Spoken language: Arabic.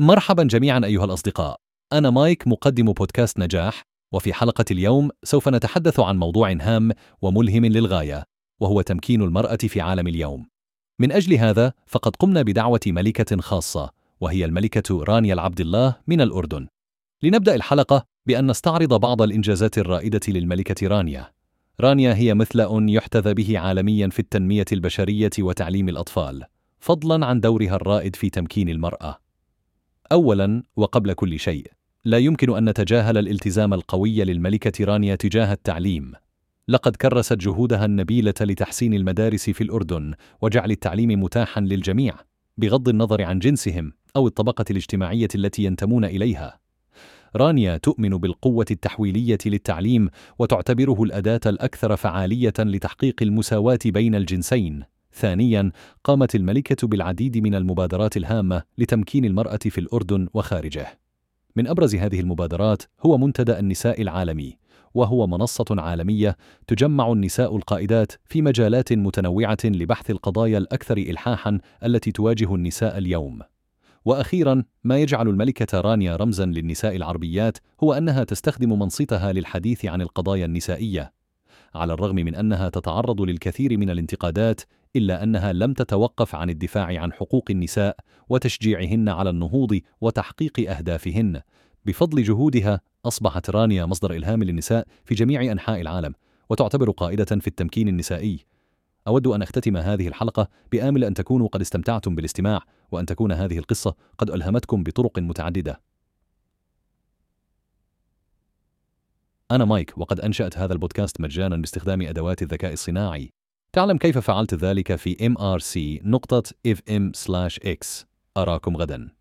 مرحبا جميعا أيها الأصدقاء. أنا مايك مقدم بودكاست نجاح وفي حلقة اليوم سوف نتحدث عن موضوع هام وملهم للغاية وهو تمكين المرأة في عالم اليوم. من أجل هذا فقد قمنا بدعوة ملكة خاصة وهي الملكة رانيا العبد الله من الأردن. لنبدأ الحلقة بأن نستعرض بعض الإنجازات الرائدة للملكة رانيا. رانيا هي مثلأ يحتذى به عالميا في التنمية البشرية وتعليم الأطفال فضلا عن دورها الرائد في تمكين المرأة. اولا وقبل كل شيء لا يمكن أن نتجاهل الالتزام القوي للملكة رانيا تجاه التعليم. لقد كرست جهودها النبيلة لتحسين المدارس في الأردن وجعل التعليم متاحا للجميع بغض النظر عن جنسهم أو الطبقة الاجتماعية التي ينتمون إليها. رانيا تؤمن بالقوة التحويلية للتعليم وتعتبره الأداة الأكثر فعالية لتحقيق المساواة بين الجنسين. ثانيا قامت الملكة بالعديد من المبادرات الهامة لتمكين المرأة في الأردن وخارجه. من أبرز هذه المبادرات هو منتدى النساء العالمي وهو منصة عالمية تجمع النساء القائدات في مجالات متنوعة لبحث القضايا الأكثر إلحاحا التي تواجه النساء اليوم. وأخيرا ما يجعل الملكة رانيا رمزا للنساء العربيات هو أنها تستخدم منصتها للحديث عن القضايا النسائية. على الرغم من أنها تتعرض للكثير من الانتقادات إلا أنها لم تتوقف عن الدفاع عن حقوق النساء وتشجيعهن على النهوض وتحقيق أهدافهن. بفضل جهودها أصبحت رانيا مصدر إلهام للنساء في جميع أنحاء العالم وتعتبر قائدة في التمكين النسائي. أود أن أختتم هذه الحلقة بآمل أن تكونوا قد استمتعتم بالاستماع وأن تكون هذه القصة قد ألهمتكم بطرق متعددة. أنا مايك وقد أنشأت هذا البودكاست مجانا باستخدام أدوات الذكاء الصناعي. تعلم كيف فعلت ذلك في mrc نقطة fm/x أراكم غدا.